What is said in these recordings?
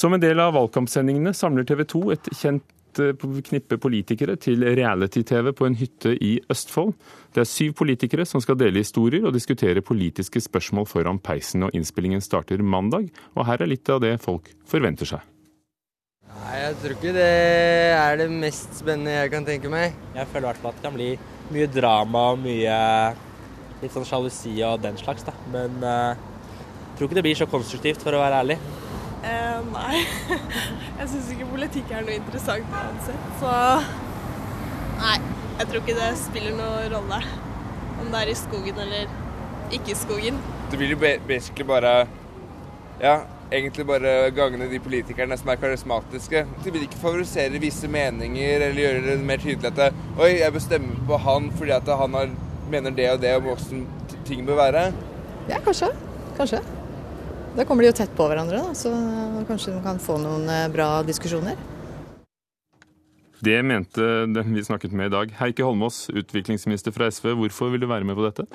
Som en del av valgkampsendingene samler TV 2 et kjent eh, knippe politikere til reality-TV på en hytte i Østfold. Det er syv politikere som skal dele historier og diskutere politiske spørsmål foran peisen. og Innspillingen starter mandag, og her er litt av det folk forventer seg. Nei, Jeg tror ikke det er det mest spennende jeg kan tenke meg. Jeg føler i hvert fall at det kan bli mye drama og mye litt sånn sjalusi og den slags, da. Men uh, jeg tror ikke det blir så konstruktivt, for å være ærlig. Eh, nei. Jeg syns ikke politikk er noe interessant uansett, så Nei. Jeg tror ikke det spiller noen rolle om det er i skogen eller ikke i skogen. Det vil jo basically bare Ja, egentlig bare gagne de politikerne som er karismatiske. De vil ikke favorisere visse meninger eller gjøre det mer tydelig at det, Oi, jeg bør stemme på han fordi at han har, mener det og det om hvordan ting bør være. Ja, kanskje. Kanskje. Da kommer de jo tett på hverandre, da, så kanskje de kan få noen eh, bra diskusjoner. Det mente den vi snakket med i dag. Heikki Holmås, utviklingsminister fra SV. Hvorfor vil du være med på dette?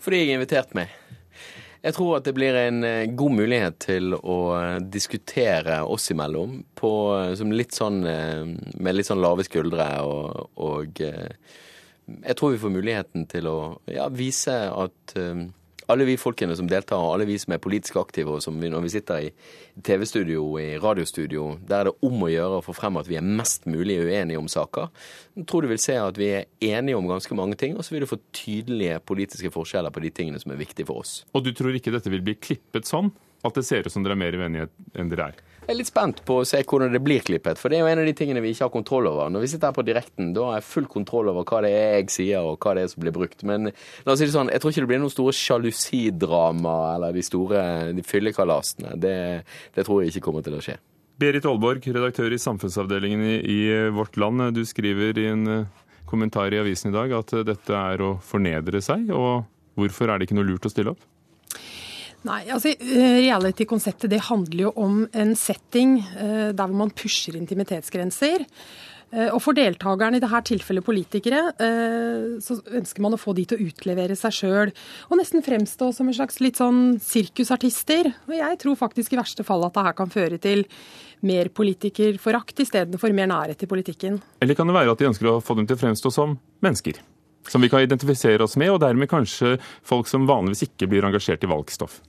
Fordi jeg har invitert meg. Jeg tror at det blir en eh, god mulighet til å eh, diskutere oss imellom på, som litt sånn, med litt sånn lave skuldre. Og, og jeg tror vi får muligheten til å ja, vise at alle vi folkene som deltar, og alle vi som er politisk aktive, og som vi, når vi sitter i TV-studio, i radiostudio, der er det om å gjøre å få frem at vi er mest mulig uenige om saker. Jeg tror du vil se at vi er enige om ganske mange ting, og så vil du få tydelige politiske forskjeller på de tingene som er viktige for oss. Og du tror ikke dette vil bli klippet sånn? At det ser ut som dere er mer uenige enn dere er? Jeg er litt spent på å se hvordan det blir klippet, for det er jo en av de tingene vi ikke har kontroll over. Når vi sitter her på direkten, da har jeg full kontroll over hva det er jeg sier, og hva det er som blir brukt. Men la oss si det sånn, jeg tror ikke det blir noen store sjalusidrama eller de store de fyllekalasene. Det, det tror jeg ikke kommer til å skje. Berit Aalborg, redaktør i samfunnsavdelingen i, i Vårt Land. Du skriver i en eh, kommentar i avisen i dag at dette er å fornedre seg. og Hvorfor er det ikke noe lurt å stille opp? Nei, altså eh, Reality-konseptet det handler jo om en setting eh, der hvor man pusher intimitetsgrenser. Eh, og for deltakerne, i dette tilfellet politikere, så ønsker man å få de til å utlevere seg sjøl. Og nesten fremstå som en slags litt sånn sirkusartister. Og jeg tror faktisk i verste fall at det her kan føre til mer politikerforakt istedenfor mer nærhet til politikken. Eller kan det være at de ønsker å få dem til å fremstå som mennesker? som vi kan identifisere oss med, og dermed kanskje folk som vanligvis ikke blir engasjert i valgstoff.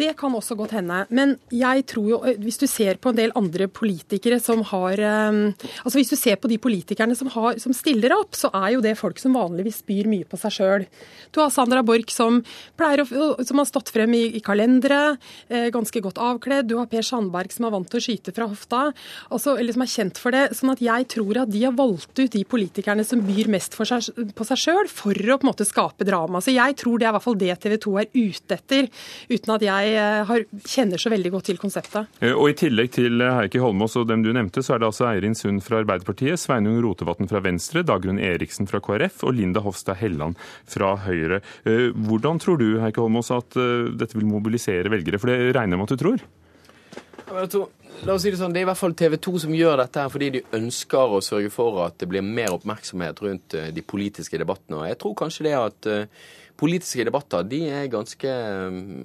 Det kan også godt hende. Men jeg tror jo, hvis du ser på en del andre politikere som har Altså hvis du ser på de politikerne som, har, som stiller opp, så er jo det folk som vanligvis spyr mye på seg sjøl. Du har Sandra Borch som, som har stått frem i, i kalendere, ganske godt avkledd. Du har Per Sandberg som er vant til å skyte fra hofta, altså, eller som er kjent for det. sånn at jeg tror at de har valgt ut de politikerne som byr mest seg, på seg sjøl, for å på en måte skape drama. Så jeg tror det er i hvert fall det TV 2 er ute etter, uten at jeg jeg har, kjenner så veldig godt til konseptet. Eh, og I tillegg til eh, Heikki Holmås og dem du nevnte, så er det altså Eirin Sund fra Arbeiderpartiet, Sveinung Rotevatn fra Venstre, Dagrun Eriksen fra KrF og Linda Hofstad Helland fra Høyre. Eh, hvordan tror du Heikki Holmås, at dette vil mobilisere velgere? For det regner jeg med at du tror? La oss si Det sånn, det er i hvert fall TV 2 som gjør dette her fordi de ønsker å sørge for at det blir mer oppmerksomhet rundt de politiske debattene. Og jeg tror kanskje det at Politiske debatter de er ganske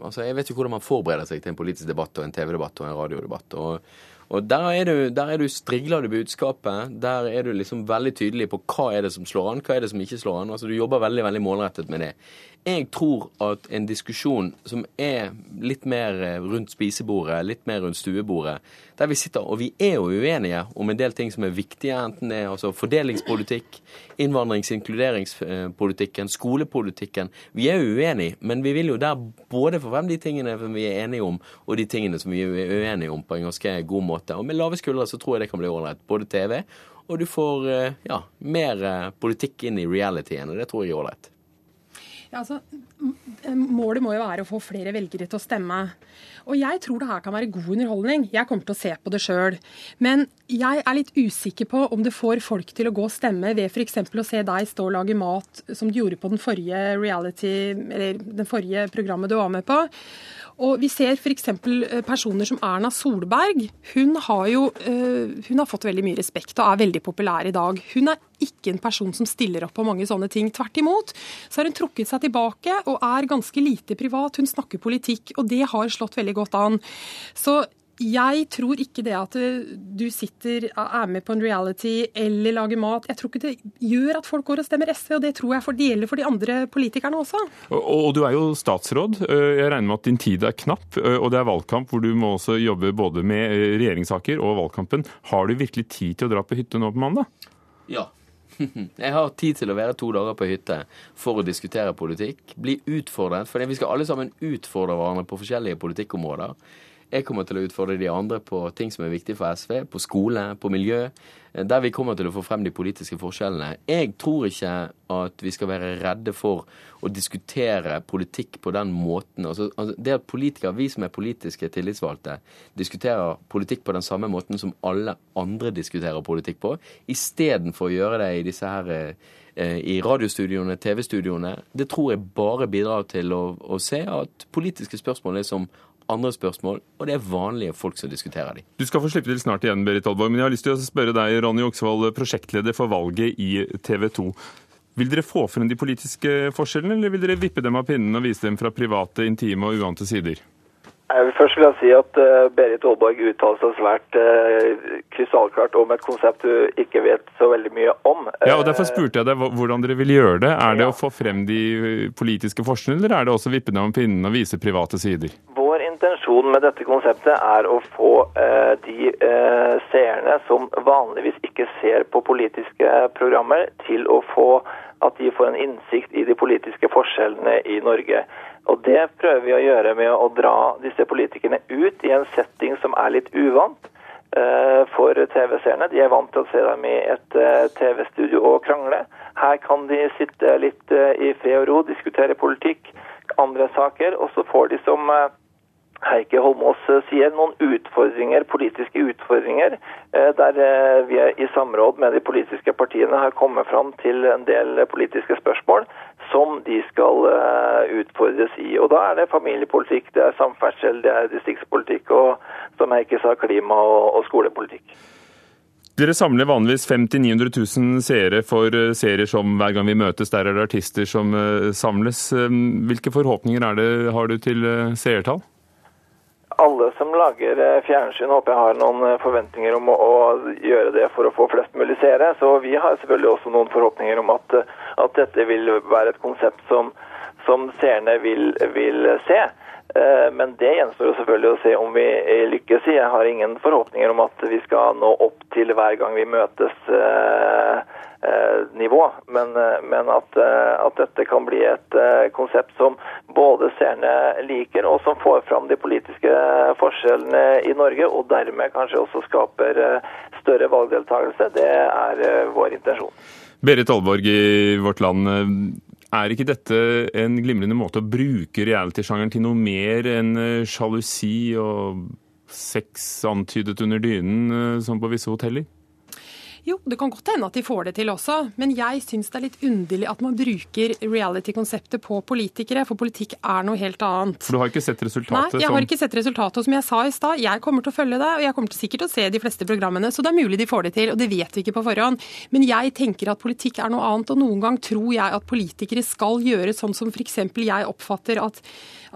altså Jeg vet jo hvordan man forbereder seg til en politisk debatt og en TV-debatt og en radiodebatt. og, og der er, du, der er du strigler du budskapet. Der er du liksom veldig tydelig på hva er det som slår an, hva er det som ikke slår an. altså Du jobber veldig veldig målrettet med det. Jeg tror at en diskusjon som er litt mer eh, rundt spisebordet, litt mer rundt stuebordet, der vi sitter og vi er jo uenige om en del ting som er viktige, enten det er altså fordelingspolitikk, innvandrings- og inkluderingspolitikken, skolepolitikken. Vi er jo uenige, men vi vil jo der både få frem de tingene vi er enige om, og de tingene som vi er uenige om, på en ganske god måte. Og med lave skuldre så tror jeg det kan bli ålreit. Både TV, og du får eh, ja, mer eh, politikk inn i realityen, og det tror jeg er ålreit. Altså, målet må jo være å få flere velgere til å stemme. Og jeg tror det her kan være god underholdning. Jeg kommer til å se på det sjøl. Men jeg er litt usikker på om det får folk til å gå og stemme ved f.eks. å se deg stå og lage mat, som du gjorde på den forrige reality, eller den forrige programmet du var med på. Og Vi ser f.eks. Eh, personer som Erna Solberg. Hun har jo eh, hun har fått veldig mye respekt og er veldig populær i dag. Hun er ikke en person som stiller opp på mange sånne ting. Tvert imot så har hun trukket seg tilbake og er ganske lite privat. Hun snakker politikk, og det har slått veldig godt an. Så jeg tror ikke det at du sitter, er med på en reality eller lager mat Jeg tror ikke det gjør at folk går og stemmer SV, og det tror jeg for det gjelder for de andre politikerne også. Og, og du er jo statsråd. Jeg regner med at din tid er knapp, og det er valgkamp hvor du må også jobbe både med regjeringssaker og valgkampen. Har du virkelig tid til å dra på hytte nå på mandag? Ja. Jeg har tid til å være to dager på hytte for å diskutere politikk. Bli utfordret, for vi skal alle sammen utfordre hverandre på forskjellige politikkområder. Jeg kommer til å utfordre de andre på ting som er viktige for SV, på skole, på miljø, der vi kommer til å få frem de politiske forskjellene. Jeg tror ikke at vi skal være redde for å diskutere politikk på den måten. Altså, altså det at politikere, vi som er politiske tillitsvalgte, diskuterer politikk på den samme måten som alle andre diskuterer politikk på, istedenfor å gjøre det i disse her eh, i radiostudioene, TV-studioene, det tror jeg bare bidrar til å, å se at politiske spørsmål er som andre spørsmål, og det er vanlige folk som diskuterer de. Du skal få slippe til snart igjen, Berit Aalborg, men jeg har lyst til å spørre deg, Ronny Oksvold, prosjektleder for valget i TV 2. Vil dere få frem de politiske forskjellene, eller vil dere vippe dem av pinnen og vise dem fra private, intime og uante sider? Først vil jeg si at uh, Berit Aalborg uttaler seg svært uh, krystallklart om et konsept du ikke vet så veldig mye om. Ja, og Derfor spurte jeg deg hvordan dere vil gjøre det. Er det ja. å få frem de politiske forskjellene, eller er det også vippe dem av pinnen og vise private sider? Vår intensjon med dette konseptet er å få eh, de seerne som vanligvis ikke ser på politiske programmer, til å få at de får en innsikt i de politiske forskjellene i Norge. Og Det prøver vi å gjøre med å dra disse politikerne ut i en setting som er litt uvant eh, for TV-seerne. De er vant til å se dem i et uh, TV-studio og krangle. Her kan de sitte litt uh, i fred og ro, diskutere politikk, andre saker, og så får de som Heike Holmås sier, noen utfordringer, politiske utfordringer, der vi i samråd med de politiske partiene har kommet fram til en del politiske spørsmål som de skal utfordres i. Og Da er det familiepolitikk, det er samferdsel, det er distriktspolitikk og som Heikki sa, klima- og, skolepolitikk. Dere samler vanligvis 50 000-900 000 seere for eh, serier som Hver gang vi møtes, der er det artister som samles. Hvilke forhåpninger det, har du til seertall? Alle som lager fjernsyn, håper jeg har noen forventninger om å, å, gjøre det for å få flest mulig seere. Så vi har selvfølgelig også noen forhåpninger om at at dette vil være et konsept som, som seerne vil, vil se. Eh, men det gjenstår jo selvfølgelig å se om vi lykkes i. Jeg har ingen forhåpninger om at vi skal nå opp til hver gang vi møtes eh, eh, nivå. Men, men at, at, dette kan bli et konsept som både seerne liker, og som får fram de politiske forskjellene i Norge, og dermed kanskje også skaper større valgdeltakelse, det er vår intensjon. Berit Aalborg i Vårt Land. Er ikke dette en glimrende måte å bruke reality-sjangeren til noe mer enn eh, sjalusi og sex antydet under dynen, eh, som på visse hoteller? Jo, det kan godt hende at de får det til også, men jeg syns det er litt underlig at man bruker reality-konseptet på politikere, for politikk er noe helt annet. For du har ikke sett resultatet? Nei, jeg har ikke sett resultatet. Og som jeg sa i stad, jeg kommer til å følge det, og jeg kommer til sikkert å se de fleste programmene, så det er mulig de får det til, og det vet vi ikke på forhånd. Men jeg tenker at politikk er noe annet, og noen gang tror jeg at politikere skal gjøre sånn som f.eks. jeg oppfatter at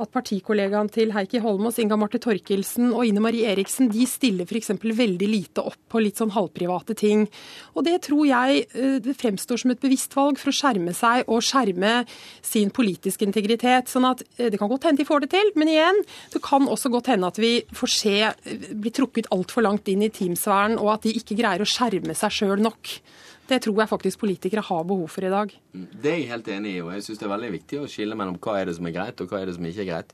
at partikollegaen til Heikki Holmås, Inga Marte Torkelsen og Ine Marie Eriksen de stiller f.eks. veldig lite opp på litt sånn halvprivate ting. Og Det tror jeg eh, det fremstår som et bevisst valg for å skjerme seg og skjerme sin politiske integritet. sånn at eh, Det kan godt hende de får det til, men igjen, det kan også godt hende at vi får se blir bli trukket altfor langt inn i teamsfæren, og at de ikke greier å skjerme seg sjøl nok. Det tror jeg faktisk politikere har behov for i dag. Det er jeg helt enig i, og jeg syns det er veldig viktig å skille mellom hva er det som er greit, og hva er det som ikke er greit.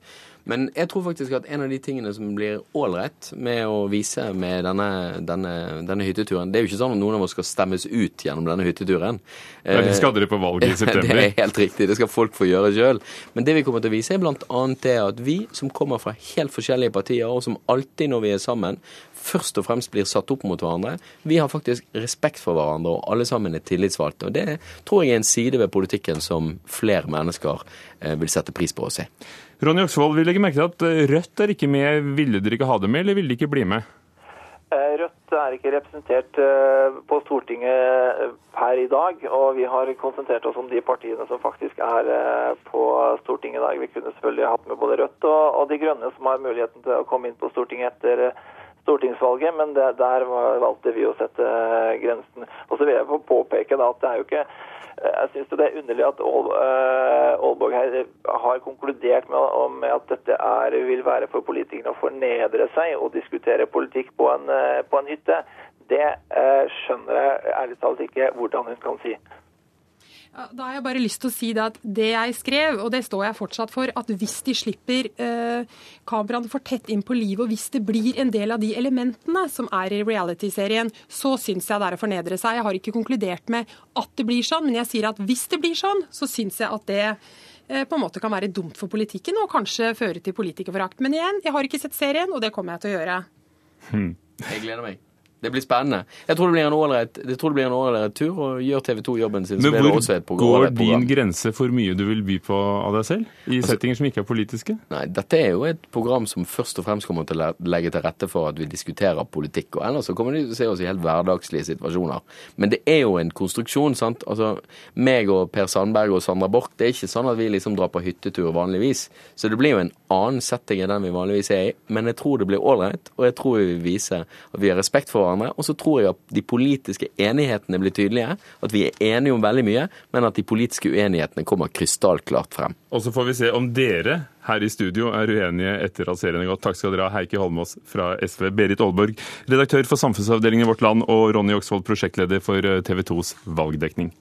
Men jeg tror faktisk at en av de tingene som blir ålreit med å vise med denne, denne, denne, hytteturen Det er jo ikke sånn at noen av oss skal stemmes ut gjennom denne hytteturen. Ja, det skal dere på valget i september. Det er helt riktig. Det skal folk få gjøre sjøl. Men det vi kommer til å vise, er bl.a. det at vi som kommer fra helt forskjellige partier, og som alltid når vi er sammen, først og fremst blir satt opp mot hverandre. Vi har faktisk respekt for hverandre, og alle sammen er tillitsvalgte. Og det tror jeg er en side ved politikken som flere mennesker eh, vil sette pris på å se. Ronny Oksvold, vi legger merke til at eh, Rødt er ikke med. Ville dere ikke ha det med, eller ville de ikke bli med? Eh, Rødt er ikke representert på Stortinget per i dag, og vi har konsentrert oss om de partiene som faktisk er på Stortinget i dag. Vi kunne selvfølgelig hatt med både Rødt og De Grønne, som har muligheten til å komme inn på Stortinget etter stortingsvalget, men det, der valgte vi å sette eh, grensen. Og så vil jeg påpeke at det er jo ikke eh, jeg syns det er underlig at Aalborg her har konkludert med at dette er, vil være for politikerne å fornedre seg og diskutere politikk på en, på en hytte. Det skjønner jeg ærlig talt ikke hvordan hun kan si. Da har jeg bare lyst til å si det at det jeg skrev, og det står jeg fortsatt for, at hvis de slipper eh, kameraene for tett inn på livet, og hvis det blir en del av de elementene som er i reality-serien, så syns jeg det er å fornedre seg. Jeg har ikke konkludert med at det blir sånn, men jeg sier at hvis det blir sånn, så syns jeg at det eh, på en måte kan være dumt for politikken og kanskje føre til politikerforakt. Men igjen, jeg har ikke sett serien, og det kommer jeg til å gjøre. Hmm. Jeg gleder meg. Det blir spennende. Jeg tror det blir en ålreit tur, og gjør TV 2 jobben sin. Men hvor går din grense for mye du vil by på av deg selv? I altså, settinger som ikke er politiske? Nei, dette er jo et program som først og fremst kommer til å legge til rette for at vi diskuterer politikk. Og ellers så kommer de til å se oss i helt hverdagslige situasjoner. Men det er jo en konstruksjon, sant. Altså, meg og Per Sandberg og Sandra Borch, det er ikke sånn at vi liksom drar på hyttetur vanligvis. Så det blir jo en annen setting enn den vi vanligvis er i. Men jeg tror det blir ålreit, og jeg tror vi vil vise at vi har respekt for hverandre hverandre. Og så tror jeg at de politiske enighetene blir tydelige. At vi er enige om veldig mye, men at de politiske uenighetene kommer krystallklart frem. Og så får vi se om dere her i studio er uenige etter at serien er gått. Takk skal dere ha, Heikki Holmås fra SV, Berit Aalborg, redaktør for samfunnsavdelingen i Vårt Land, og Ronny Oksvold, prosjektleder for TV 2s valgdekning.